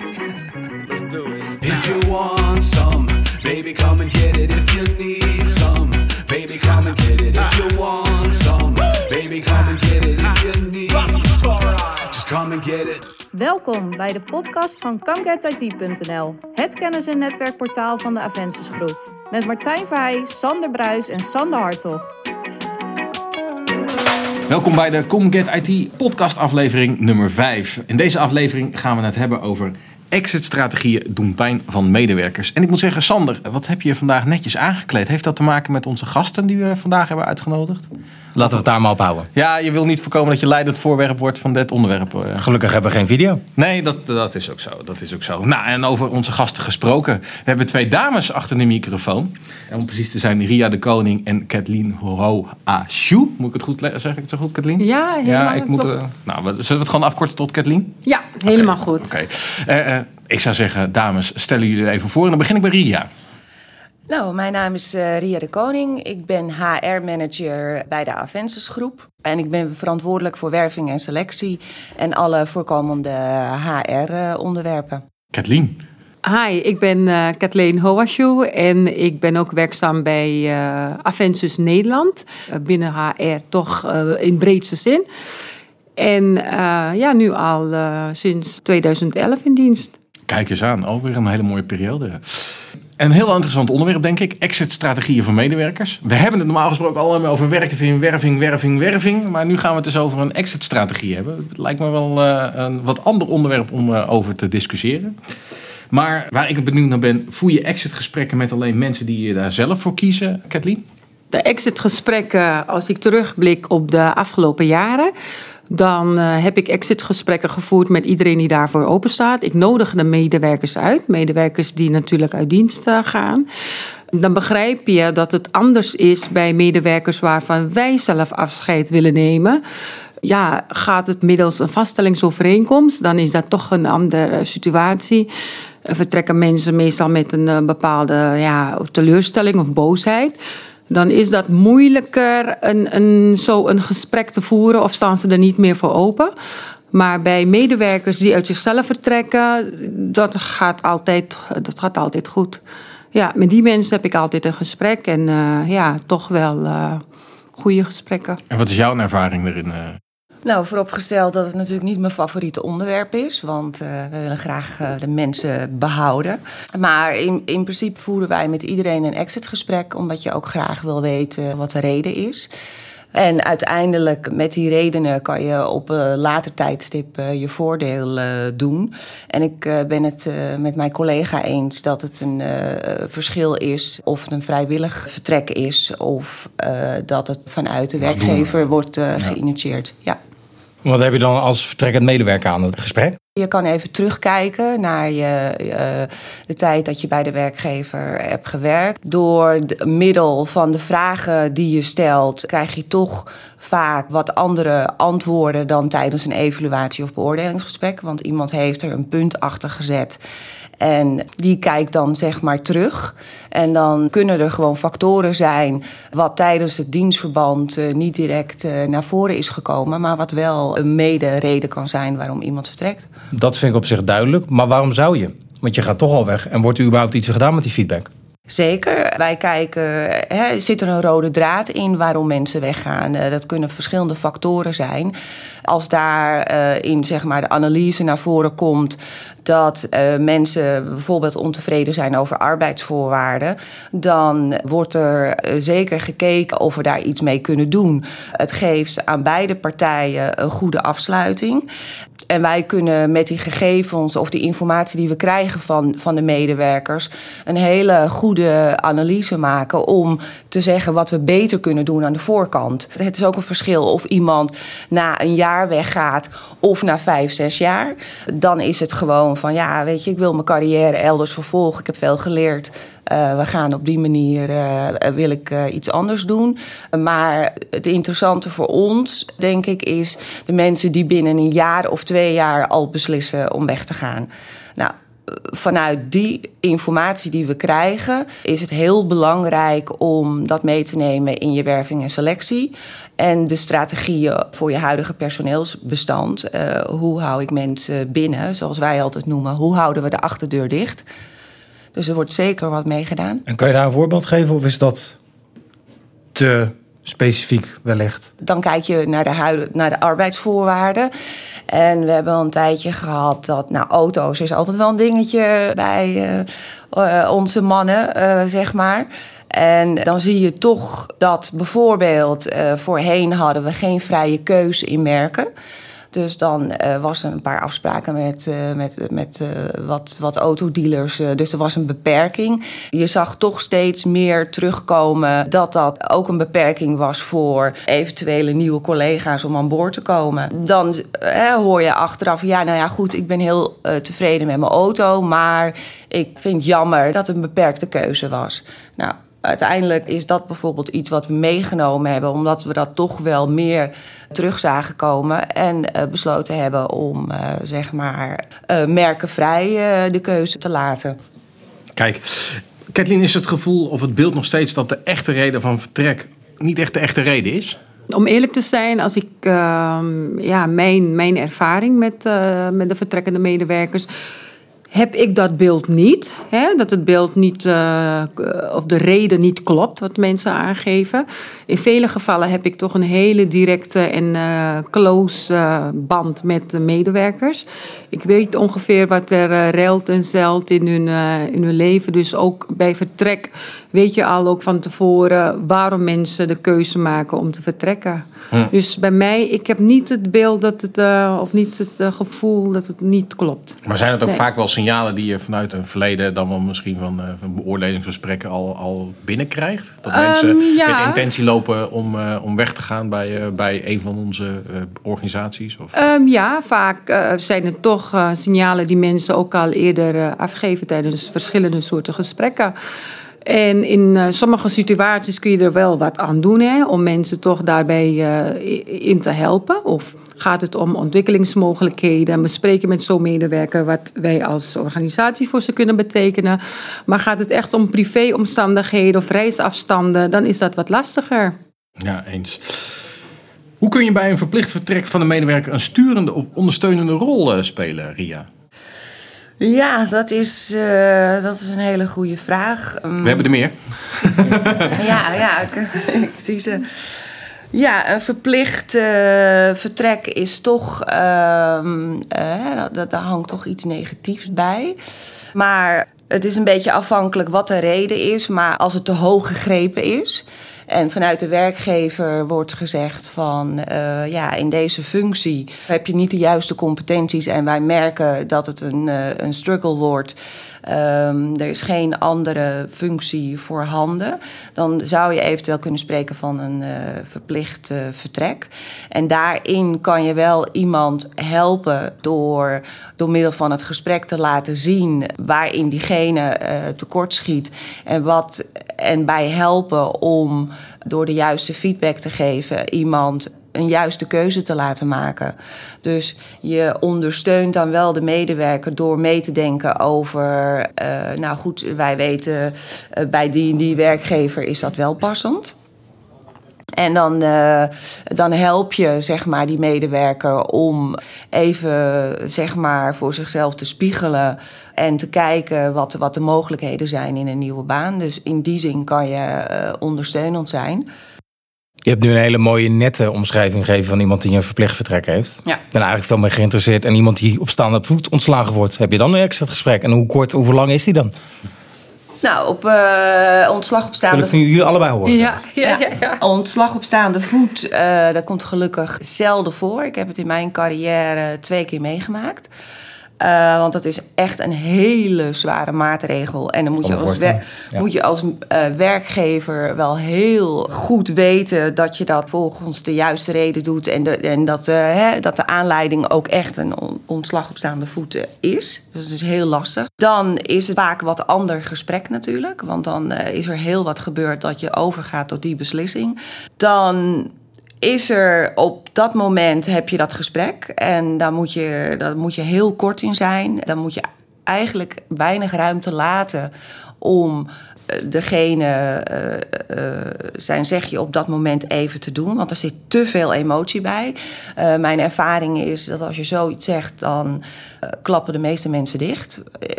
Let's do it. If you want some, baby, come and get it. If you need some, baby, come and get it. If you want some, baby, come and get it. If you need, just come and get it. Welkom bij de podcast van ComeGetIT.nl, het kennis- en netwerkportaal van de Avensis Groep. Met Martijn Verheij, Sander Bruis en Sander Hartog. Welkom bij de ComGet IT podcast aflevering nummer 5. In deze aflevering gaan we het hebben over exit-strategieën doen pijn van medewerkers. En ik moet zeggen, Sander, wat heb je vandaag netjes aangekleed? Heeft dat te maken met onze gasten die we vandaag hebben uitgenodigd? Laten we het daar maar op houden. Ja, je wil niet voorkomen dat je leidend voorwerp wordt van dit onderwerp. eh. Gelukkig hebben we geen video. Nee, dat, dat is ook zo. Dat is ook zo. Nou, en over onze gasten gesproken. We hebben twee dames achter de microfoon. En om precies te zijn, Ria de Koning en Kathleen Horo Ashu. Moet ik het goed le- zeg ik het zo goed, Kathleen? Ja, helemaal, Ja, ik moet. eh, nou, we- zullen we het gewoon afkorten tot Kathleen? Ja, helemaal goed. Oké. Eh, eh, ik zou zeggen, dames, stellen jullie er even voor. En dan begin ik bij Ria. Nou, mijn naam is eh, Ria de Koning. Ik ben HR-manager bij de Avensis Groep. En ik ben verantwoordelijk voor werving en selectie en alle voorkomende HR-onderwerpen. Kathleen. Hi, ik ben eh Kathleen Hoashu en ik ben ook werkzaam bij eh Aventus Nederland. Binnen HR toch eh, in breedste zin. En eh, ja, nu al eh, sinds 2011 in dienst. Kijk eens aan, alweer een hele mooie periode. Een heel interessant onderwerp, denk ik. Exit-strategieën voor medewerkers. We hebben het normaal gesproken allemaal over werving, werving, werving, werving. Maar nu gaan we het dus over een exit-strategie hebben. Het lijkt me wel eh, een wat ander onderwerp om eh, over te discussiëren. Maar waar ik benieuwd naar ben, voer je exit-gesprekken met alleen mensen die je daar zelf voor kiezen, Kathleen? De exitgesprekken, als ik terugblik op de afgelopen jaren, dan eh, heb ik exitgesprekken gevoerd met iedereen die daarvoor open staat. Ik nodig de medewerkers uit, medewerkers die natuurlijk uit dienst eh, gaan. Dan begrijp je dat het anders is bij medewerkers waarvan wij zelf afscheid willen nemen. Ja, gaat het middels een vaststellingsovereenkomst, dan is dat toch een andere situatie. Eh, Vertrekken mensen meestal met een bepaalde ja, teleurstelling of boosheid dan is dat moeilijker een, een, zo een gesprek te voeren of staan ze er niet meer voor open. Maar bij medewerkers die uit zichzelf vertrekken, dat gaat altijd, dat gaat altijd goed. Ja, met die mensen heb ik altijd een gesprek en eh, ja, toch wel eh, goede gesprekken. En wat is jouw ervaring erin? Eh? Nou, vooropgesteld dat het natuurlijk niet mijn favoriete onderwerp is, want eh, we willen graag eh, de mensen behouden. Maar in, in principe voeren wij met iedereen een exitgesprek, omdat je ook graag wil weten wat de reden is. En uiteindelijk met die redenen kan je op een later tijdstip eh, je voordeel eh, doen. En ik eh, ben het eh, met mijn collega eens dat het een eh, verschil is of het een vrijwillig vertrek is of eh, dat het vanuit de werkgever wordt eh, geïnitieerd. Ja. Wat heb je dan als vertrekkend medewerker aan het gesprek? Je kan even terugkijken naar je, eh, de tijd dat je bij de werkgever hebt gewerkt. Door de middel van de vragen die je stelt, krijg je toch vaak wat andere antwoorden dan tijdens een evaluatie of beoordelingsgesprek. Want iemand heeft er een punt achter gezet. En die kijkt dan zeg maar terug. En dan kunnen er gewoon factoren zijn wat tijdens het dienstverband eh, niet direct eh, naar voren is gekomen, maar wat wel een mede-reden kan zijn waarom iemand vertrekt. Dat vind ik op zich duidelijk. Maar waarom zou je? Want je gaat toch al weg. En wordt er überhaupt iets gedaan met die feedback? Zeker. Wij kijken, hè, zit er een rode draad in waarom mensen weggaan? Eh, dat kunnen verschillende factoren zijn. Als daar eh, in zeg maar, de analyse naar voren komt dat eh, mensen bijvoorbeeld ontevreden zijn over arbeidsvoorwaarden, dan wordt er zeker gekeken of we daar iets mee kunnen doen. Het geeft aan beide partijen een goede afsluiting. En wij kunnen met die gegevens of die informatie die we krijgen van, van de medewerkers een hele goede analyse maken om te zeggen wat we beter kunnen doen aan de voorkant. Het is ook een verschil of iemand na een jaar weggaat of na vijf, zes jaar. Dan is het gewoon van ja, weet je, ik wil mijn carrière elders vervolgen. Ik heb veel geleerd. Eh, we gaan op die manier, eh, wil ik eh, iets anders doen. Maar het interessante voor ons, denk ik, is de mensen die binnen een jaar of twee jaar al beslissen om weg te gaan. Nou, vanuit die informatie die we krijgen, is het heel belangrijk om dat mee te nemen in je werving en selectie. En de strategieën voor je huidige personeelsbestand. Hoe hou ik mensen binnen, zoals wij altijd noemen? Hoe houden we de achterdeur dicht? Dus er wordt zeker wat meegedaan. En kan je daar een voorbeeld geven of is dat te specifiek wellicht? Dan kijk je naar de, huid, naar de arbeidsvoorwaarden. En we hebben al een tijdje gehad dat, nou, auto's is altijd wel een dingetje bij uh, onze mannen, uh, zeg maar. En dan zie je toch dat bijvoorbeeld voorheen hadden we geen vrije keuze in merken. Dus dan uh, was er een paar afspraken met, uh, met, met uh, wat, wat autodealers. dus er was een beperking. Je zag toch steeds meer terugkomen dat dat ook een beperking was voor eventuele nieuwe collega's om aan boord te komen. Dan hoor je achteraf, ja, nou ja, goed, ik ben heel tevreden met mijn auto, maar ik vind jammer dat het een beperkte keuze was. Nou, uiteindelijk is dat bijvoorbeeld iets wat we meegenomen hebben, omdat we dat toch wel meer terug zagen komen en uh, besloten hebben om uh, zeg maar uh, merkenvrij de keuze te laten. Kijk, Kathleen, is het gevoel of het beeld nog steeds dat de echte reden van vertrek niet echt de echte reden is? Om eerlijk te zijn, als ik ja, mijn, mijn ervaring met, met de vertrekkende medewerkers heb ik dat beeld niet. Hè? Dat het beeld niet, uh, of de reden niet klopt wat mensen aangeven. In vele gevallen heb ik toch een hele directe en uh, close band met de medewerkers. Ik weet ongeveer wat er ruilt en zelt in hun, in hun leven. Dus ook bij vertrek weet je al ook van tevoren waarom mensen de keuze maken om te vertrekken. Hm. Dus bij mij, ik heb niet het beeld dat het, of niet het gevoel dat het niet klopt. Maar zijn het ook nee. vaak wel signalen die je vanuit een verleden, dan wel misschien van, van beoordelingsgesprekken al, al binnenkrijgt? Dat um, mensen ja. met intentie lopen om, uh, om weg te gaan bij, uh, bij een van onze uh, organisaties? Of? Um, ja, vaak zijn het toch signalen die mensen ook al eerder afgeven tijdens verschillende soorten gesprekken. En in uh, sommige situaties kun je er wel wat aan doen hè, om mensen toch daarbij uh, in te helpen. Of gaat het om ontwikkelingsmogelijkheden, bespreken met zo'n medewerker wat wij als organisatie voor ze kunnen betekenen. Maar gaat het echt om privéomstandigheden of reisafstanden, dan is dat wat lastiger. Ja, eens. Hoe kun je bij een verplicht vertrek van de medewerker een sturende of ondersteunende rol uh, spelen, Ria? Ja, dat is, uh, dat is een hele goede vraag. Um, We hebben er meer. ja, ja, ik, ik, zie ze. Ja, een verplicht uh, vertrek is toch. Uh, daar hangt toch iets negatiefs bij. Maar het is een beetje afhankelijk wat de reden is. Maar als het te hoog gegrepen is. En vanuit de werkgever wordt gezegd van uh, ja, in deze functie heb je niet de juiste competenties en wij merken dat het een, uh, een struggle wordt. Um, er is geen andere functie voorhanden. Dan zou je eventueel kunnen spreken van een uh, verplicht uh, vertrek. En daarin kan je wel iemand helpen door, door middel van het gesprek te laten zien waarin diegene uh, tekortschiet. En, wat, en bij helpen om door de juiste feedback te geven iemand een juiste keuze te laten maken. Dus je ondersteunt dan wel de medewerker door mee te denken over, uh, nou goed, wij weten uh, bij die die werkgever is dat wel passend. En dan, uh, dan help je zeg maar, die medewerker om even zeg maar, voor zichzelf te spiegelen en te kijken wat, wat de mogelijkheden zijn in een nieuwe baan. Dus in die zin kan je ondersteunend zijn. Je hebt nu een hele mooie nette omschrijving gegeven van iemand die een verplicht vertrek heeft. Ja. Ik ben eigenlijk veel meer geïnteresseerd. En iemand die op staande voet ontslagen wordt. Heb je dan een extra gesprek? En hoe kort, hoe lang is die dan? Nou, op uh, ontslag op staande voet. Dat jullie allebei horen. Ja, ja, ja, ja. Ontslag op staande voet, uh, dat komt gelukkig zelden voor. Ik heb het in mijn carrière twee keer meegemaakt. Uh, want dat is echt een hele zware maatregel. En dan moet je als, wer- ja. moet je als uh, werkgever wel heel goed weten dat je dat volgens de juiste reden doet. En, de, en dat, uh, hè, dat de aanleiding ook echt een ontslag op staande voeten is. Dus dat is heel lastig. Dan is het vaak wat ander gesprek natuurlijk. Want dan is er heel wat gebeurd dat je overgaat tot die beslissing. Dan is er op dat moment heb je dat gesprek en daar moet je, daar moet je heel kort in zijn. Dan moet je eigenlijk weinig ruimte laten om degene eh, eh, zijn zegje op dat moment even te doen. Want er zit te veel emotie bij. Eh, mijn ervaring is dat als je zoiets zegt, dan klappen de meeste mensen dicht.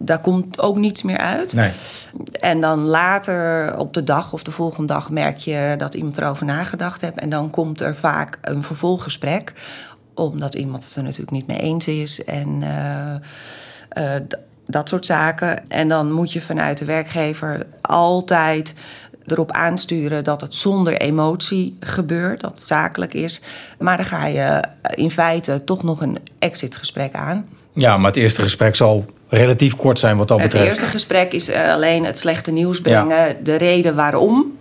Daar komt ook niets meer uit. Nee. En dan later op de dag of de volgende dag merk je dat iemand erover nagedacht heeft. En dan komt er vaak een vervolggesprek, omdat iemand het er natuurlijk niet mee eens is. En dat soort zaken. En dan moet je vanuit de werkgever altijd erop aansturen dat het zonder emotie gebeurt, dat het zakelijk is. Maar dan ga je in feite toch nog een exitgesprek aan. Ja, maar het eerste gesprek zal relatief kort zijn wat dat Het betreft. eerste gesprek is eh, alleen het slechte nieuws brengen, de reden waarom.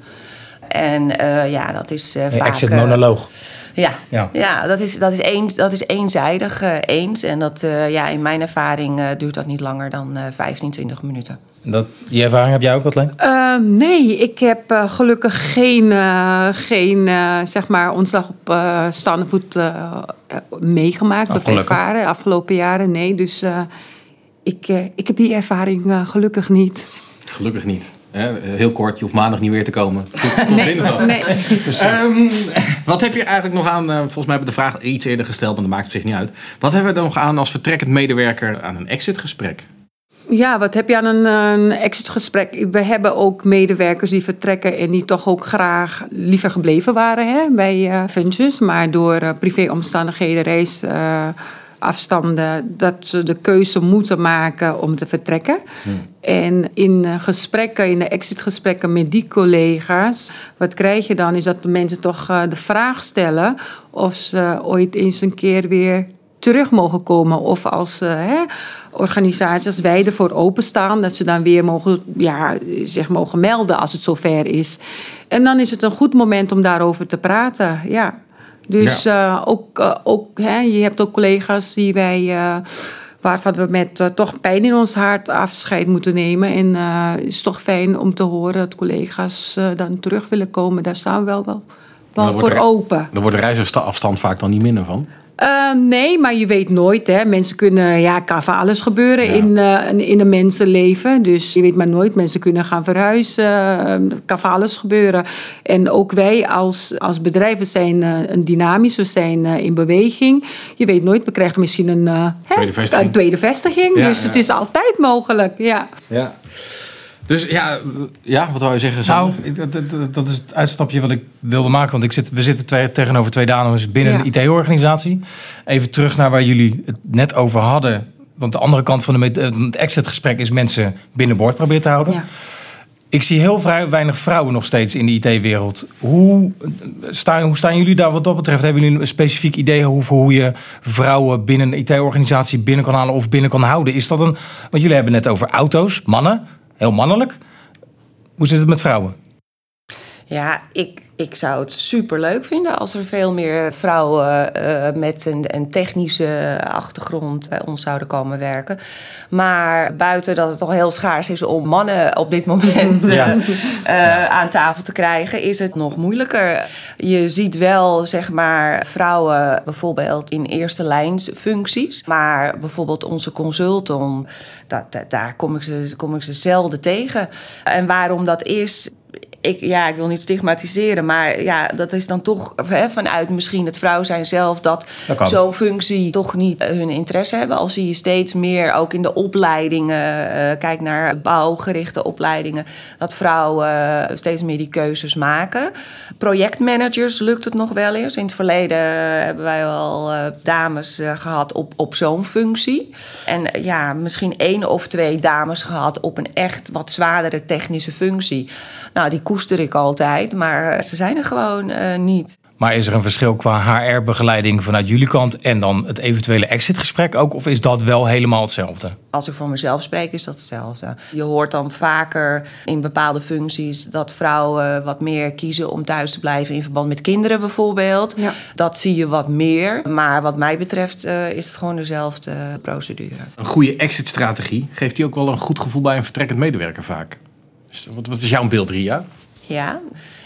En eh, ja, dat is eh vaak... exit eh, monoloog. ja, Ja. ja. dat, is, dat, is een, dat is eenzijdig eh, eens. En dat, eh, ja, in mijn ervaring eh, duurt dat niet langer dan eh 15, 20 minuten. Dat, die ervaring heb jij ook, Kathleen? Ehm, nee, ik heb eh, gelukkig geen, eh, geen eh, zeg maar ontslag op eh, staande voet meegemaakt Nou, of ervaren de afgelopen jaren. Nee, dus eh, ik, ik heb die ervaring gelukkig niet. Gelukkig niet. Hè? Heel kort, je hoeft maandag niet weer te komen. Tot, tot dinsdag. nee. Ehm, wat heb je eigenlijk nog aan, eh, volgens mij hebben we de vraag iets eerder gesteld, maar dat maakt op zich niet uit. Wat hebben we er nog aan als vertrekkend medewerker aan een exitgesprek? Ja, wat heb je aan een, een exitgesprek? We hebben ook medewerkers die vertrekken en die toch ook graag liever gebleven waren hè, bij eh Ventures. Maar door eh, privéomstandigheden, reisafstanden, dat ze de keuze moeten maken om te vertrekken. En in eh, gesprekken, in de exitgesprekken met die collega's, wat krijg je dan? Is dat de mensen toch eh, de vraag stellen of ze ooit eens een keer weer terug mogen komen. Of als eh, hè, organisaties als wij ervoor openstaan, dat ze dan weer mogen, ja, zich mogen melden als het zover is. En dan is het een goed moment om daarover te praten. Ja. Dus eh, ook, eh, ook hè, je hebt ook collega's die wij. eh, Waarvan we met toch pijn in ons hart afscheid moeten nemen. En het is toch fijn om te horen dat collega's dan terug willen komen. Daar staan we wel, wel, wordt voor er- open. Daar wordt de reisafstand vaak dan niet minder van. Eh, nee, maar je weet nooit. Hè. Mensen kunnen, ja, kan van alles gebeuren Ja. in, eh, in- een mensenleven. Dus je weet maar nooit. Mensen kunnen gaan verhuizen. Het kan van alles gebeuren. En ook wij als, als bedrijven zijn eh, een dynamisch. We zijn eh, in beweging. Je weet nooit. We krijgen misschien een, Tweede vestiging. een tweede vestiging. Ja, dus ja. het is altijd mogelijk. Ja. Ja. Dus ja, ja wat wou je zeggen? Nou, dat, dat, dat is het uitstapje wat ik wilde maken. Want ik zit, we zitten twee, tegenover twee dames binnen Ja. een IT-organisatie. Even terug naar waar jullie het net over hadden. Want de andere kant van de het exit-gesprek is mensen binnenboord proberen te houden. Ja. Ik zie heel vrij, weinig vrouwen nog steeds in de IT-wereld. Hoe staan, hoe staan jullie daar wat dat betreft? Hebben jullie een specifiek idee over hoe je vrouwen binnen een IT-organisatie binnen kan halen of binnen kan houden? Is dat een. Want jullie hebben het net over auto's, mannen, heel mannelijk. Hoe zit het met vrouwen? Ja, ik, ik zou het super leuk vinden als er veel meer vrouwen eh, met een, een technische achtergrond bij ons zouden komen werken. Maar buiten dat het toch heel schaars is om mannen op dit moment Ja. eh, aan tafel te krijgen, is het nog moeilijker. Je ziet wel, zeg maar, vrouwen bijvoorbeeld in eerste lijnsfuncties. Maar bijvoorbeeld onze consultant, dat, dat- daar kom ik, ze, kom ik ze zelden tegen. En waarom dat is, ik, ja, ik wil niet stigmatiseren, maar ja, dat is dan toch hè, vanuit misschien het vrouw zijn zelf dat, zo'n functie toch niet eh, hun interesse hebben. Al zie je steeds meer ook in de opleidingen, eh, kijk naar bouwgerichte opleidingen, dat vrouwen eh, steeds meer die keuzes maken. Projectmanagers lukt het nog wel eens. In het verleden hebben wij al dames eh, gehad op, op zo'n functie. En ja, misschien één of twee dames gehad op een echt wat zwaardere technische functie. Nou, die koester ik altijd, maar eh, ze zijn er gewoon eh, niet. Maar is er een verschil qua HR-begeleiding vanuit jullie kant en dan het eventuele exitgesprek ook? Of is dat wel helemaal hetzelfde? Als ik voor mezelf spreek, is dat hetzelfde. Je hoort dan vaker in bepaalde functies dat vrouwen wat meer kiezen om thuis te blijven in verband met kinderen bijvoorbeeld. Ja. Dat zie je wat meer. Maar wat mij betreft eh, is het gewoon dezelfde procedure. Een goede exit-strategie geeft die ook wel een goed gevoel bij een vertrekkend medewerker vaak. Dus wat, wat is jouw beeld, Ria? Ja,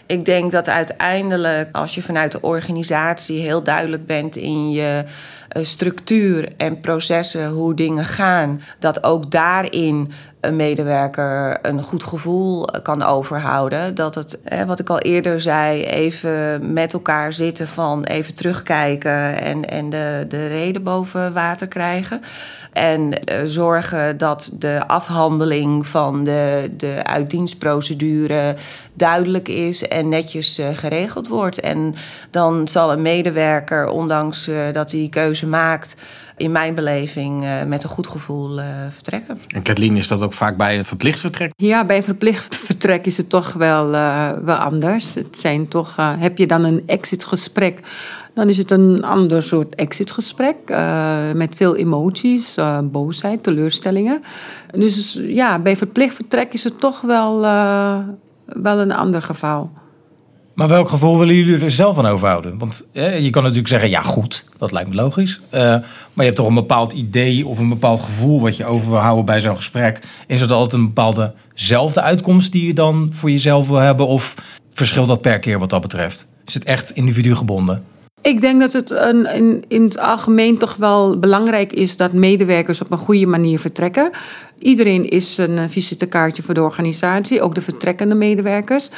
ik denk dat uiteindelijk als je vanuit de organisatie heel duidelijk bent in je structuur en processen, hoe dingen gaan, dat ook daarin een medewerker een goed gevoel kan overhouden. Dat het, wat ik al eerder zei, even met elkaar zitten van even terugkijken en, en de, de reden boven water krijgen. En eh, zorgen dat de afhandeling van de, de uitdienstprocedure duidelijk is en netjes eh, geregeld wordt. En dan zal een medewerker, ondanks eh, dat hij keuze maakt, in mijn beleving met een goed gevoel vertrekken. En Kathleen, is dat ook vaak bij een verplicht vertrek? Ja, bij een verplicht vertrek is het toch wel, wel anders. Het zijn toch, heb je dan een exitgesprek dan is het een ander soort exitgesprek uh, met veel emoties, uh, boosheid, teleurstellingen. Dus ja, bij verplicht vertrek is het toch wel, uh, wel een ander geval. Maar welk gevoel willen jullie er zelf aan overhouden? Want je kan natuurlijk zeggen, ja goed, dat lijkt me logisch. maar je hebt toch een bepaald idee of een bepaald gevoel wat je over wil houden bij zo'n gesprek. Is het altijd een bepaalde zelfde uitkomst die je dan voor jezelf wil hebben? Of verschilt dat per keer wat dat betreft? Is het echt individu gebonden? Ik denk dat het een, in, in het algemeen toch wel belangrijk is dat medewerkers op een goede manier vertrekken. Iedereen is een visitekaartje voor de organisatie, ook de vertrekkende medewerkers.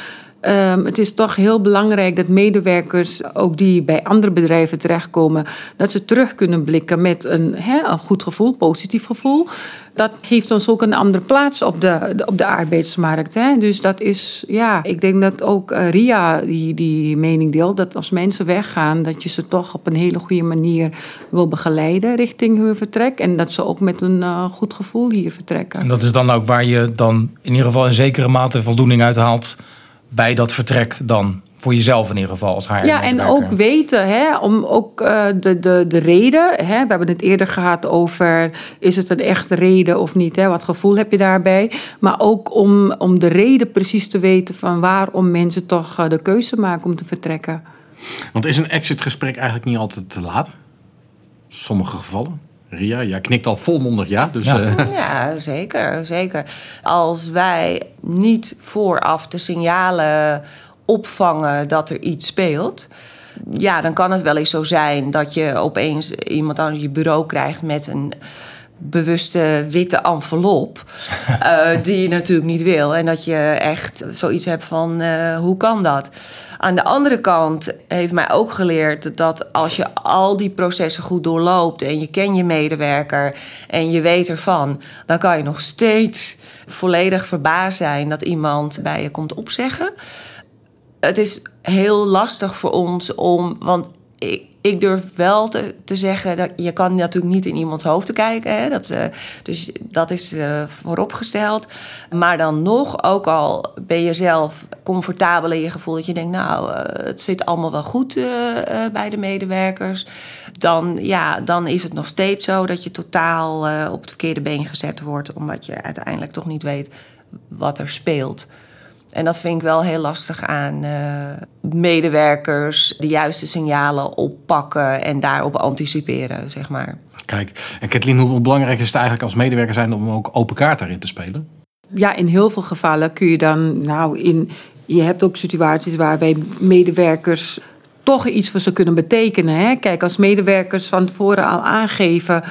Um, het is toch heel belangrijk dat medewerkers, ook die bij andere bedrijven terechtkomen, dat ze terug kunnen blikken met een, een goed gevoel, positief gevoel. Dat geeft ons ook een andere plaats op de, op de arbeidsmarkt. Dus dat is, ja, ik denk dat ook uh, Ria die, die mening deelt, dat als mensen weggaan, dat je ze toch op een hele goede manier wil begeleiden richting hun vertrek. En dat ze ook met een uh, goed gevoel hier vertrekken. En dat is dan ook waar je dan in ieder geval een zekere mate voldoening uit haalt bij dat vertrek dan? Voor jezelf in ieder geval als haar. Ja, en ook weten, hè, om ook uh, de, de, de reden. Hè, we hebben het eerder gehad over: is het een echte reden of niet? Hè, wat gevoel heb je daarbij? Maar ook om, om de reden precies te weten van waarom mensen toch uh, de keuze maken om te vertrekken. Want is een exitgesprek eigenlijk niet altijd te laat? Sommige gevallen? Ria, jij knikt al volmondig ja. Dus, ja. Uh... ja, zeker, zeker. Als wij niet vooraf de signalen opvangen dat er iets speelt... ja, dan kan het wel eens zo zijn dat je opeens iemand aan je bureau krijgt met een bewuste witte envelop. uh, die je natuurlijk niet wil. En dat je echt zoiets hebt van uh, hoe kan dat? Aan de andere kant heeft mij ook geleerd dat als je al die processen goed doorloopt en je kent je medewerker en je weet ervan, dan kan je nog steeds volledig verbaasd zijn dat iemand bij je komt opzeggen. Het is heel lastig voor ons om, want ik, ik durf wel te, zeggen dat je kan natuurlijk niet in iemands hoofd te kijken. Hè? Dat, uh, dus dat is uh, vooropgesteld. Maar dan nog, ook al ben je zelf comfortabel in je gevoel dat je denkt, nou, uh, het zit allemaal wel goed bij de medewerkers. Dan, ja, dan is het nog steeds zo dat je totaal op het verkeerde been gezet wordt, omdat je uiteindelijk toch niet weet wat er speelt. En dat vind ik wel heel lastig aan uh, medewerkers de juiste signalen oppakken en daarop anticiperen, zeg maar. Kijk, en Kathleen, hoe belangrijk is het eigenlijk als medewerker zijn om ook open kaart daarin te spelen? Ja, in heel veel gevallen kun je dan, nou, in, je hebt ook situaties waarbij medewerkers toch iets voor ze kunnen betekenen. Hè? Kijk, als medewerkers van tevoren al aangeven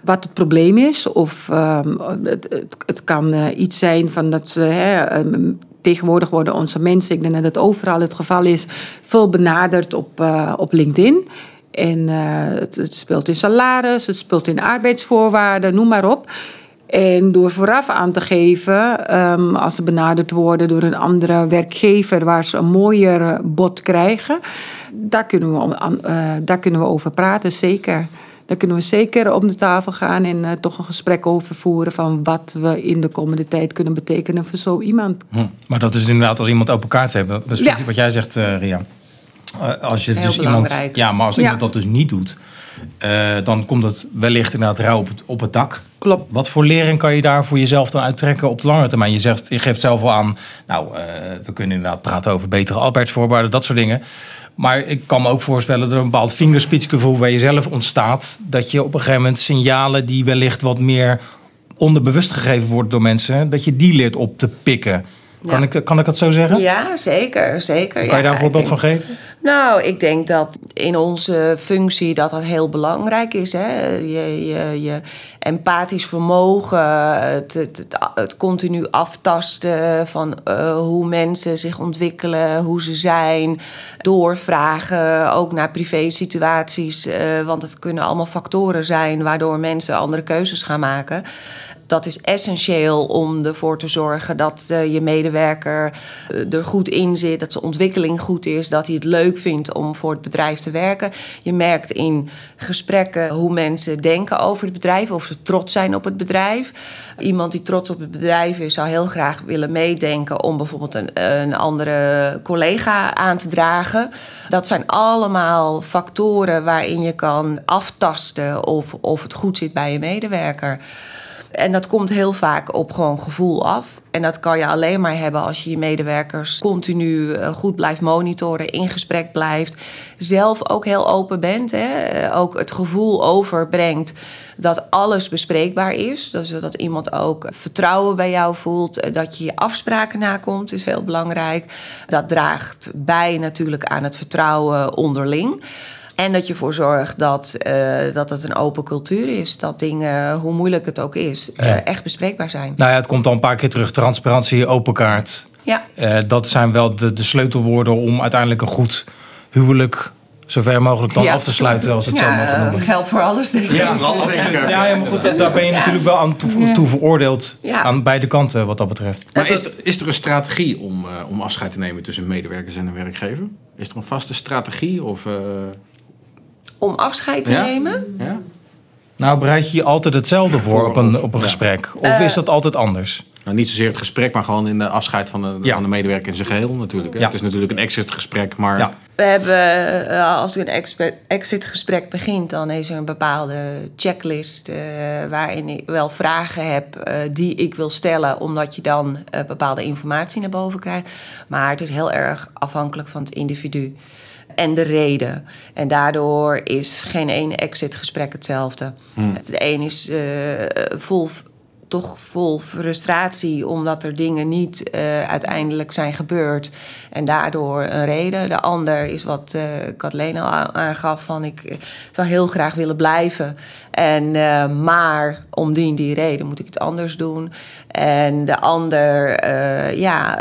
wat het probleem is. Of um, het, het, het, kan uh, iets zijn van dat ze hè, um, tegenwoordig worden onze mensen, ik denk dat het overal het geval is, veel benaderd op, uh, op LinkedIn. En uh, het, het, speelt in salaris, het speelt in arbeidsvoorwaarden, noem maar op. En door vooraf aan te geven, um, als ze benaderd worden door een andere werkgever waar ze een mooier bod krijgen, daar kunnen we, uh, daar kunnen we over praten, zeker. Daar kunnen we zeker om de tafel gaan en uh, toch een gesprek over voeren van wat we in de komende tijd kunnen betekenen voor zo iemand. Hm. Maar dat is inderdaad als iemand open kaart heeft. Dat is ja. wat jij zegt, uh, Ria. Uh, als je dus iemand, ja, maar als ja. iemand dat dus niet doet, dan komt het wellicht inderdaad rauw op het, op het dak. Klopt. Wat voor lering kan je daar voor jezelf dan uittrekken op de lange termijn? Je, zegt, je geeft zelf wel aan, nou, we kunnen inderdaad praten over betere arbeidsvoorwaarden, dat soort dingen. Maar ik kan me ook voorstellen dat er een bepaald vingerspitsgevoel bij jezelf ontstaat. Dat je op een gegeven moment signalen die wellicht wat meer onderbewust gegeven worden door mensen, dat je die leert op te pikken. Kan, Ja. ik, kan ik dat zo zeggen? Ja, zeker, zeker. Kan je daar een voorbeeld van geven? Nou, ik denk dat in onze functie dat dat heel belangrijk is. Hè? Je, je, je empathisch vermogen, het, het, het, continu aftasten van eh, hoe mensen zich ontwikkelen, hoe ze zijn. Doorvragen, ook naar privé-situaties. eh, want het kunnen allemaal factoren zijn waardoor mensen andere keuzes gaan maken. Dat is essentieel om ervoor te zorgen dat eh, je medewerker eh, er goed in zit, dat zijn ontwikkeling goed is, dat hij het leuk vindt om voor het bedrijf te werken. Je merkt in gesprekken hoe mensen denken over het bedrijf, of ze trots zijn op het bedrijf. Iemand die trots op het bedrijf is, zou heel graag willen meedenken om bijvoorbeeld een, een andere collega aan te dragen. Dat zijn allemaal factoren waarin je kan aftasten of, of het goed zit bij je medewerker. En dat komt heel vaak op gewoon gevoel af. En dat kan je alleen maar hebben als je je medewerkers continu eh, goed blijft monitoren, in gesprek blijft. Zelf ook heel open bent. Hè? Eh, Ook het gevoel overbrengt dat alles bespreekbaar is. Dus dat iemand ook vertrouwen bij jou voelt. eh, Dat je je afspraken nakomt, is heel belangrijk. Dat draagt bij natuurlijk aan het vertrouwen onderling. En dat je ervoor zorgt dat, eh, dat het een open cultuur is. Dat dingen, hoe moeilijk het ook is, eh, echt bespreekbaar zijn. Nou ja, het komt al een paar keer terug. Transparantie, open kaart. Ja, Eh, dat zijn wel de, de sleutelwoorden om uiteindelijk een goed huwelijk zo ver mogelijk dan Ja. af te sluiten, als het zo ja mogen noemen. dat geldt voor alles. Denk ik. Ja, alles denk ik ook. Ja, maar goed, dat- daar ben je natuurlijk wel aan toe, toe veroordeeld. Ja. Aan beide kanten wat dat betreft. Maar Dat is, er- is er een strategie om, eh, om afscheid te nemen tussen medewerkers en een werkgever? Is er een vaste strategie? Of, eh, Om afscheid te Ja? nemen. ja? Nou, bereid je je altijd hetzelfde voor op een, op een Ja. gesprek? Of Eh, is dat altijd anders? Nou, niet zozeer het gesprek, maar gewoon in de afscheid van de, Ja. van de medewerker in zijn geheel natuurlijk. hè. Ja. Het is natuurlijk een exit-gesprek, maar Ja. We hebben, eh, als er een expe- exit-gesprek begint, dan is er een bepaalde checklist eh, waarin ik wel vragen heb eh, die ik wil stellen, omdat je dan eh, bepaalde informatie naar boven krijgt. Maar het is heel erg afhankelijk van het individu en de reden. En daardoor is geen ene exit-gesprek hetzelfde. Het een is eh, vol toch vol frustratie omdat er dingen niet eh, uiteindelijk zijn gebeurd en daardoor een reden. De ander is wat eh Kathleen al aangaf van ik eh, zou heel graag willen blijven en maar om die die reden moet ik het anders doen. En de ander, ja,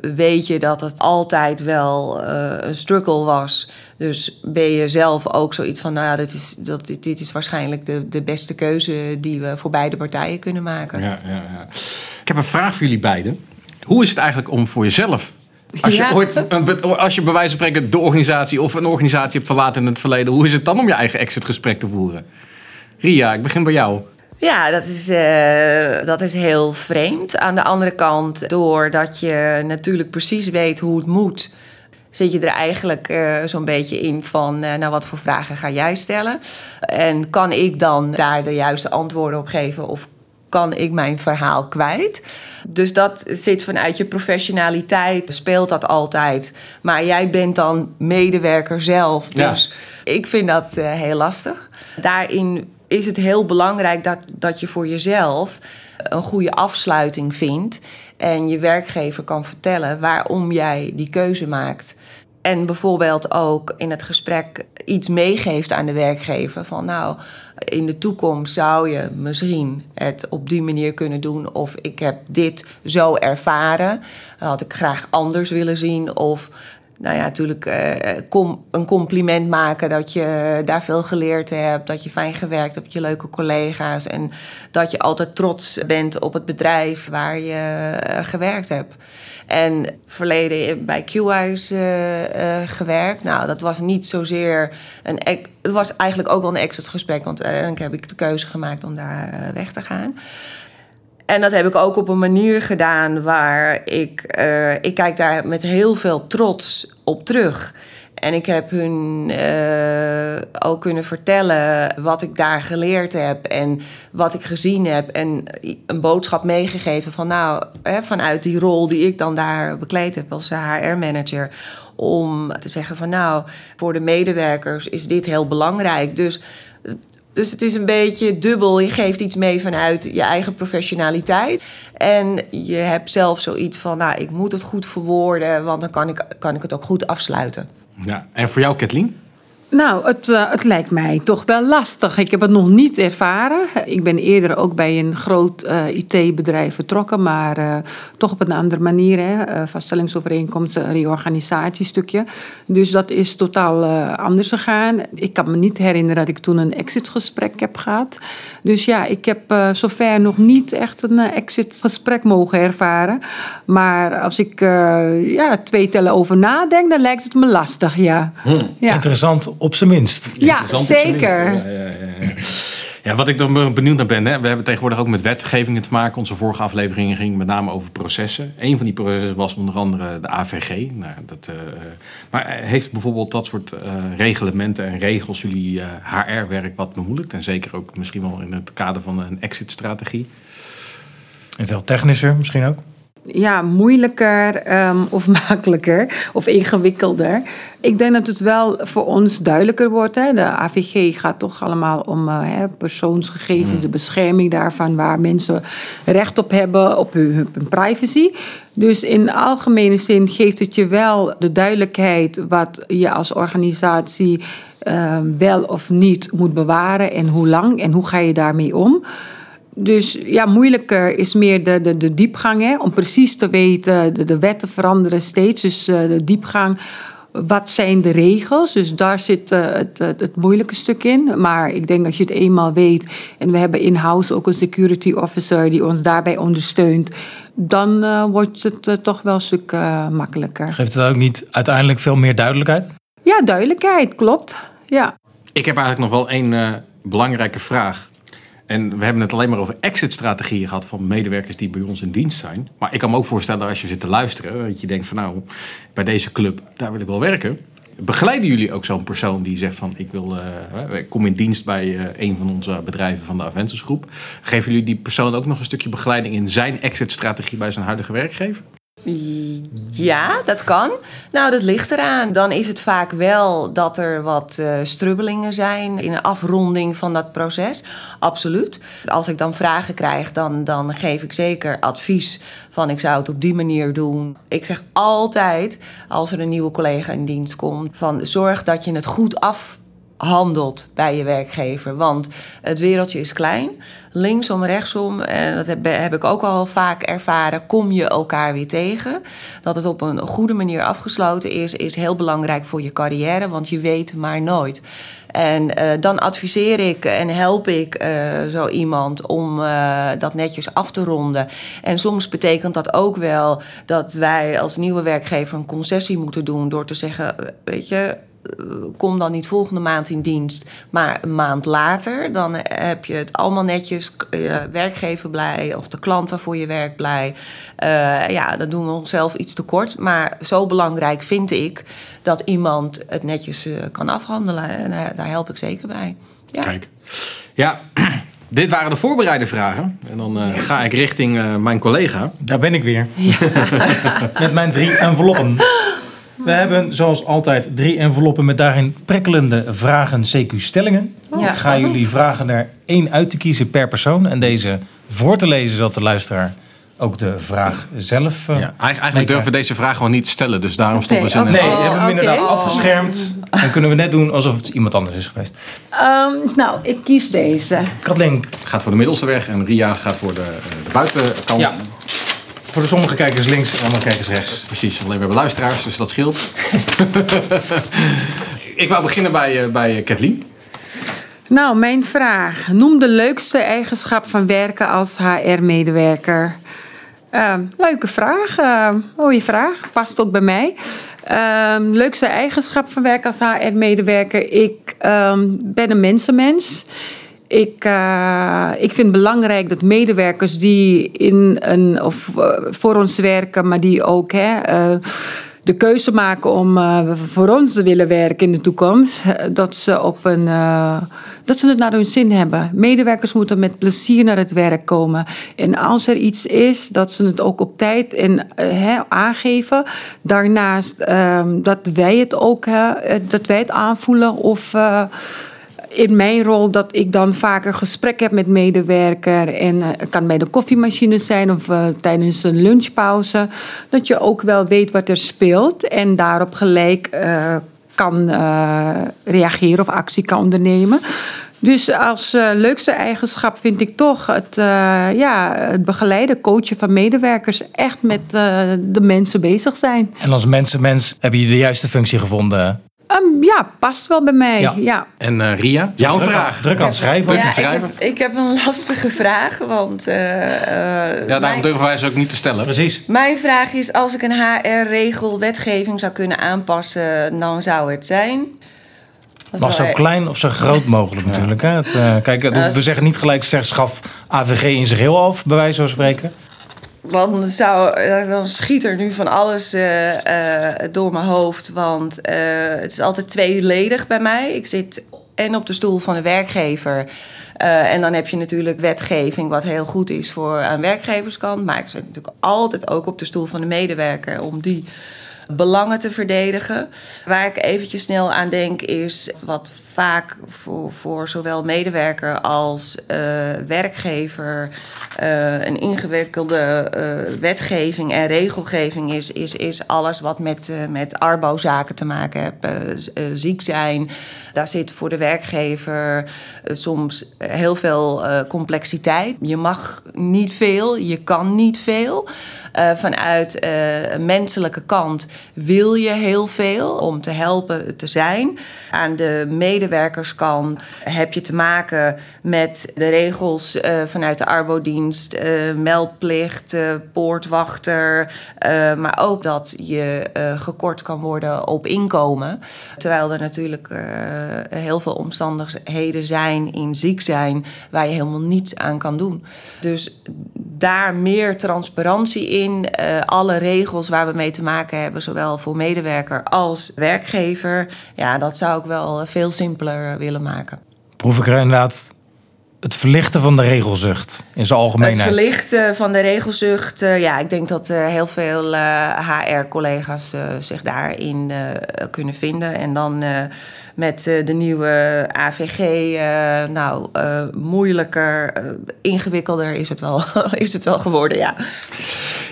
weet je dat het altijd wel een struggle was. Dus ben je zelf ook zoiets van, nou ja, dit is, dat, dit, dit is waarschijnlijk de, de beste keuze die we voor beide partijen kunnen maken. Ja, ja, ja. Ik heb een vraag voor jullie beiden. Hoe is het eigenlijk om voor jezelf... Als je, Ja. ooit als je bij wijze van spreken de organisatie of een organisatie hebt verlaten in het verleden... hoe is het dan om je eigen exitgesprek te voeren? Ria, ik begin bij jou. Ja, dat is, eh, dat is heel vreemd. Aan de andere kant, doordat je natuurlijk precies weet hoe het moet, zit je er eigenlijk eh, zo'n beetje in van, eh, nou wat voor vragen ga jij stellen? En kan ik dan daar de juiste antwoorden op geven of kan ik mijn verhaal kwijt? Dus dat zit vanuit je professionaliteit, speelt dat altijd. Maar jij bent dan medewerker zelf. Ja. Dus ik vind dat eh, heel lastig. Daarin is het heel belangrijk dat, dat je voor jezelf een goede afsluiting vindt. En je werkgever kan vertellen waarom jij die keuze maakt. En bijvoorbeeld ook in het gesprek iets meegeeft aan de werkgever. Van nou, in de toekomst zou je misschien het op die manier kunnen doen. Of ik heb dit zo ervaren. Had ik graag anders willen zien. Of nou ja, natuurlijk eh, com- een compliment maken dat je daar veel geleerd hebt, dat je fijn gewerkt hebt, je leuke collega's en dat je altijd trots bent op het bedrijf waar je eh, gewerkt hebt. En verleden bij eh, eh, gewerkt. Nou, dat was niet zozeer een. Het was eigenlijk ook wel een exit gesprek, want uiteindelijk heb ik de keuze gemaakt om daar eh, weg te gaan. En dat heb ik ook op een manier gedaan waar ik... eh, ik kijk daar met heel veel trots op terug. En ik heb hun eh, ook kunnen vertellen wat ik daar geleerd heb... en wat ik gezien heb. En een boodschap meegegeven van... nou, hè, vanuit die rol die ik dan daar bekleed heb als HR-manager... om te zeggen van nou, voor de medewerkers is dit heel belangrijk. Dus Dus het is een beetje dubbel. Je geeft iets mee vanuit je eigen professionaliteit. En je hebt zelf zoiets van, nou, ik moet het goed verwoorden, want dan kan ik, kan ik het ook goed afsluiten. Ja. En voor jou, Kathleen? Nou, het, eh, het lijkt mij toch wel lastig. Ik heb het nog niet ervaren. Ik ben eerder ook bij een groot eh, IT-bedrijf vertrokken, maar eh, toch op een andere manier. Hè. Vaststellingsovereenkomst, eh, reorganisatiestukje. Dus dat is totaal anders gegaan. Ik kan me niet herinneren dat ik toen een exitgesprek heb gehad. Dus ja, ik heb zover nog niet echt een exitgesprek mogen ervaren. Maar als ik ja, twee tellen over nadenk, dan lijkt het me lastig, ja. ja. Interessant op zijn minst. Ja, minst, zeker. Ja, ja, ja, ja. Ja, wat ik dan benieuwd naar ben, hè, we hebben tegenwoordig ook met wetgevingen te maken. Onze vorige afleveringen ging met name over processen. Een van die processen was onder andere de AVG. Nou, dat, eh, maar heeft bijvoorbeeld dat soort eh, reglementen en regels jullie eh, HR-werk wat bemoeilijkt? En zeker ook misschien wel in het kader van een exit-strategie? En veel technischer misschien ook. Ja, moeilijker ehm, of makkelijker of ingewikkelder. Ik denk dat het wel voor ons duidelijker wordt. Hè. De AVG gaat toch allemaal om eh, hè, persoonsgegevens, de bescherming daarvan, waar mensen recht op hebben, op hun, hun privacy. Dus in algemene zin geeft het je wel de duidelijkheid wat je als organisatie eh, wel of niet moet bewaren en hoe lang en hoe ga je daarmee om. Dus ja, moeilijker is meer de, de, de diepgang. Hè? Om precies te weten, de, de wetten veranderen steeds. Dus eh, de diepgang, wat zijn de regels? Dus daar zit eh, het, het, het moeilijke stuk in. Maar ik denk dat je het eenmaal weet. En we hebben in-house ook een security officer die ons daarbij ondersteunt. Dan eh, wordt het toch wel een stuk eh, makkelijker. Geeft het ook niet uiteindelijk veel meer duidelijkheid? Ja, duidelijkheid, klopt. Ja. Ik heb eigenlijk nog wel één eh, belangrijke vraag. En we hebben het alleen maar over exit-strategieën gehad van medewerkers die bij ons in dienst zijn. Maar ik kan me ook voorstellen als je zit te luisteren, dat je denkt van nou, bij deze club, daar wil ik wel werken. Begeleiden jullie ook zo'n persoon die zegt van ik wil, eh, kom in dienst bij eh, een van onze bedrijven van de Aventus groep. Geven jullie die persoon ook nog een stukje begeleiding in zijn exit-strategie bij zijn huidige werkgever? Ja, dat kan. Nou, dat ligt eraan. Dan is het vaak wel dat er wat eh, strubbelingen zijn in de afronding van dat proces. Absoluut. Als ik dan vragen krijg, dan, dan geef ik zeker advies van ik zou het op die manier doen. Ik zeg altijd, als er een nieuwe collega in dienst komt, van zorg dat je het goed af handelt bij je werkgever. Want het wereldje is klein. Linksom, rechtsom, en dat heb, heb ik ook al vaak ervaren, kom je elkaar weer tegen. Dat het op een goede manier afgesloten is, is heel belangrijk voor je carrière, want je weet maar nooit. En eh, dan adviseer ik en help ik eh, zo iemand om eh, dat netjes af te ronden. En soms betekent dat ook wel dat wij als nieuwe werkgever een concessie moeten doen door te zeggen, eh, weet je, eh, kom dan niet volgende maand in dienst, maar een maand later. Dan heb je het allemaal netjes, eh, werkgever blij of de klant waarvoor je werkt blij. Eh, ja, dan doen we onszelf iets tekort. Maar zo belangrijk vind ik dat iemand het netjes eh, kan afhandelen. En eh, daar help ik zeker bij. Ja. Kijk. Ja, dit waren de voorbereide vragen. En dan eh, ga ik richting eh, mijn collega. Daar ben ik weer. met mijn drie enveloppen. We hebben zoals altijd drie enveloppen met daarin prikkelende vragen, CQ-stellingen. Ja, ik ga jullie vragen er één uit te kiezen per persoon. En deze voor te lezen, zodat de luisteraar ook de vraag zelf... eh, Ja, eigenlijk eigenlijk durven we deze vraag gewoon niet te stellen. Dus daarom stonden ze in Nee, we hebben hem oké. inderdaad afgeschermd. Dan kunnen we net doen alsof het iemand anders is geweest. Ehm, nou, ik kies deze. Kathleen, gaat voor de middelste weg. En Ria gaat voor de, eh, de buitenkant. Ja. Voor de sommige kijkers links en andere kijkers rechts. Precies, alleen we hebben luisteraars, dus dat scheelt. ik wou beginnen bij, eh, bij eh, Kathleen. Nou, mijn vraag. Noem de leukste eigenschap van werken als HR-medewerker. Ehm, leuke vraag. ehm, mooie vraag. Past ook bij mij. Ehm, leukste eigenschap van werken als HR-medewerker. Ik ehm, ben een mensenmens. Ik, eh, ik vind het belangrijk dat medewerkers die in een, of, eh, voor ons werken, maar die ook hè, eh, de keuze maken om voor ons te willen werken in de toekomst, dat ze, op een, dat ze het naar hun zin hebben. Medewerkers moeten met plezier naar het werk komen. En als er iets is, dat ze het ook op tijd en, aangeven. Daarnaast ehm, dat wij het ook dat wij het aanvoelen of. In mijn rol dat ik dan vaker gesprek heb met medewerker. En eh, het kan bij de koffiemachine zijn of eh, tijdens een lunchpauze. Dat je ook wel weet wat er speelt en daarop gelijk eh, kan reageren of actie kan ondernemen. Dus als leukste eigenschap vind ik toch het, ja, het begeleiden, coachen van medewerkers. Echt met de mensen bezig zijn. En als mensenmens heb je de juiste functie gevonden. Ehm, ja, past wel bij mij. Ja. Ja. En eh, Ria, jouw Druk aan- vraag. Druk aan het schrijven. Ja, ik heb, ik heb een lastige vraag, want eh, eh, Ja, daarom mijn, durven wij ze ook niet te stellen. Precies. mijn vraag is: als ik een HR-regel wetgeving zou kunnen aanpassen, dan zou het zijn. Dat Mag is zo klein of zo groot mogelijk natuurlijk. Hè? Het, eh, kijk, we zeggen niet gelijk, zeg, schaf AVG in zich heel af, bij wijze van spreken. Dan, zou, eh, dan schiet er nu van alles eh, eh, door mijn hoofd. Want het is altijd tweeledig bij mij. Ik zit en op de stoel van de werkgever. en dan heb je natuurlijk wetgeving, wat heel goed is voor aan werkgeverskant. Maar ik zit natuurlijk altijd ook op de stoel van de medewerker om die belangen te verdedigen. Waar ik eventjes snel aan denk is wat vaak voor, voor zowel medewerker als eh, werkgever eh, een ingewikkelde eh, wetgeving en regelgeving is, is, is alles wat met, met arbo-zaken te maken eh, ziek zijn, daar zit voor de werkgever soms heel veel complexiteit. Je mag niet veel, je kan niet veel. Vanuit menselijke kant wil je heel veel om te helpen te zijn. Aan de medewerkerskant heb je te maken met de regels eh, vanuit de arbodienst, eh, meldplicht, eh, poortwachter. maar ook dat je gekort kan worden op inkomen. Terwijl er natuurlijk heel veel omstandigheden zijn in ziek zijn waar je helemaal niets aan kan doen. Dus daar meer transparantie in. alle regels waar we mee te maken hebben, zowel voor medewerker als werkgever. Ja, dat zou ik wel veel simpeler willen maken. Proef ik er inderdaad het verlichten van de regelzucht in zijn Het algemeenheid. verlichten van de regelzucht. eh, ja, ik denk dat eh, heel veel HR-collega's zich daarin eh, kunnen vinden. En dan eh, met eh, de nieuwe AVG, eh, nou, eh, moeilijker, eh, ingewikkelder is het, wel, is het wel geworden, ja.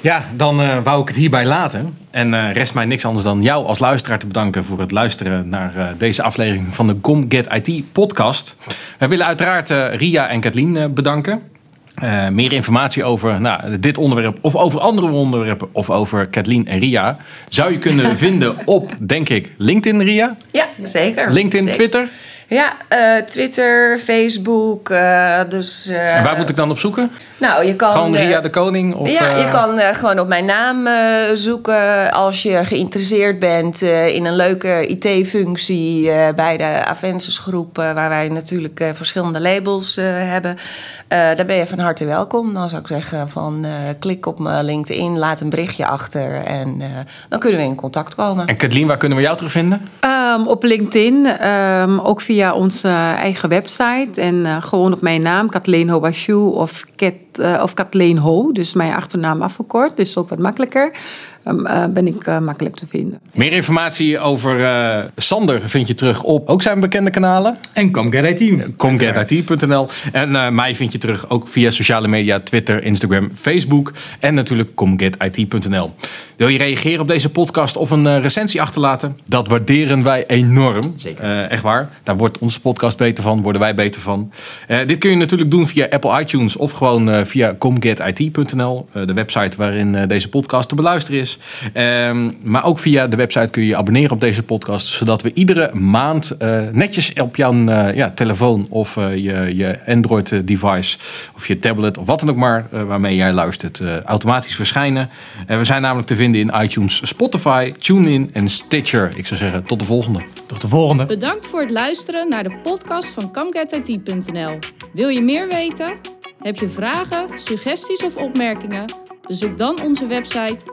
Ja, dan eh, wou ik het hierbij laten. En eh, rest mij niks anders dan jou als luisteraar te bedanken voor het luisteren naar eh, deze aflevering van de Gom Get IT podcast. We willen uiteraard eh, Ria en Kathleen eh, bedanken. Eh, meer informatie over nou, dit onderwerp of over andere onderwerpen of over Kathleen en Ria zou je kunnen vinden op, denk ik, LinkedIn Ria, Ja, zeker. LinkedIn, Zeker. Twitter. Ja, eh, Twitter, Facebook. dus, En waar moet ik dan op zoeken? Nou, je kan. Gewoon eh, Ria de Koning? Of, ja, je eh, kan eh, gewoon op mijn naam eh, zoeken als je geïnteresseerd bent eh, in een leuke IT-functie eh, bij de Avensis groep, eh, waar wij natuurlijk eh, verschillende labels eh, hebben. Eh, daar ben je van harte welkom. Dan zou ik zeggen van eh, klik op mijn LinkedIn, laat een berichtje achter en eh, dan kunnen we in contact komen. En Kathleen, waar kunnen we jou terugvinden? Ehm, op LinkedIn, ehm, ook via onze eigen website. En eh, gewoon op mijn naam, Kathleen Hobashu of, Ket, eh, of Kathleen Ho. Dus mijn achternaam afgekort, dus ook wat makkelijker. Ehm, eh, ben ik eh, makkelijk te vinden. Meer informatie over eh, Sander vind je terug op ook zijn bekende kanalen. En Come Get IT. comgetit.nl. En eh, mij vind je terug ook via sociale media, Twitter, Instagram, Facebook. En natuurlijk comgetit.nl. Wil je reageren op deze podcast of een recensie achterlaten? Dat waarderen wij enorm. Zeker. echt waar. Daar wordt onze podcast beter van, worden wij beter van. Eh, dit kun je natuurlijk doen via Apple iTunes of gewoon eh, via comgetit.nl. eh, de website waarin eh, deze podcast te beluisteren is. Ehm, maar ook via de website kun je je abonneren op deze podcast. Zodat we iedere maand eh, netjes op jouw eh, ja, telefoon of eh, je, je Android device of je tablet of wat dan ook maar waarmee jij luistert eh, automatisch verschijnen. En we zijn namelijk te vinden in iTunes, Spotify, TuneIn en Stitcher. Ik zou zeggen tot de volgende. Tot de volgende. Bedankt voor het luisteren naar de podcast van CamGetIT.nl. Wil je meer weten? Heb je vragen, suggesties of opmerkingen? Bezoek dan onze website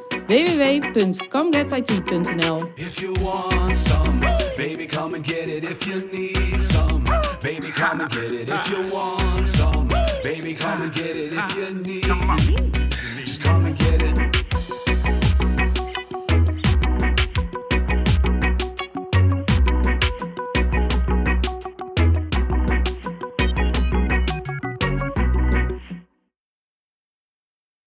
some, baby, come and get it. If you need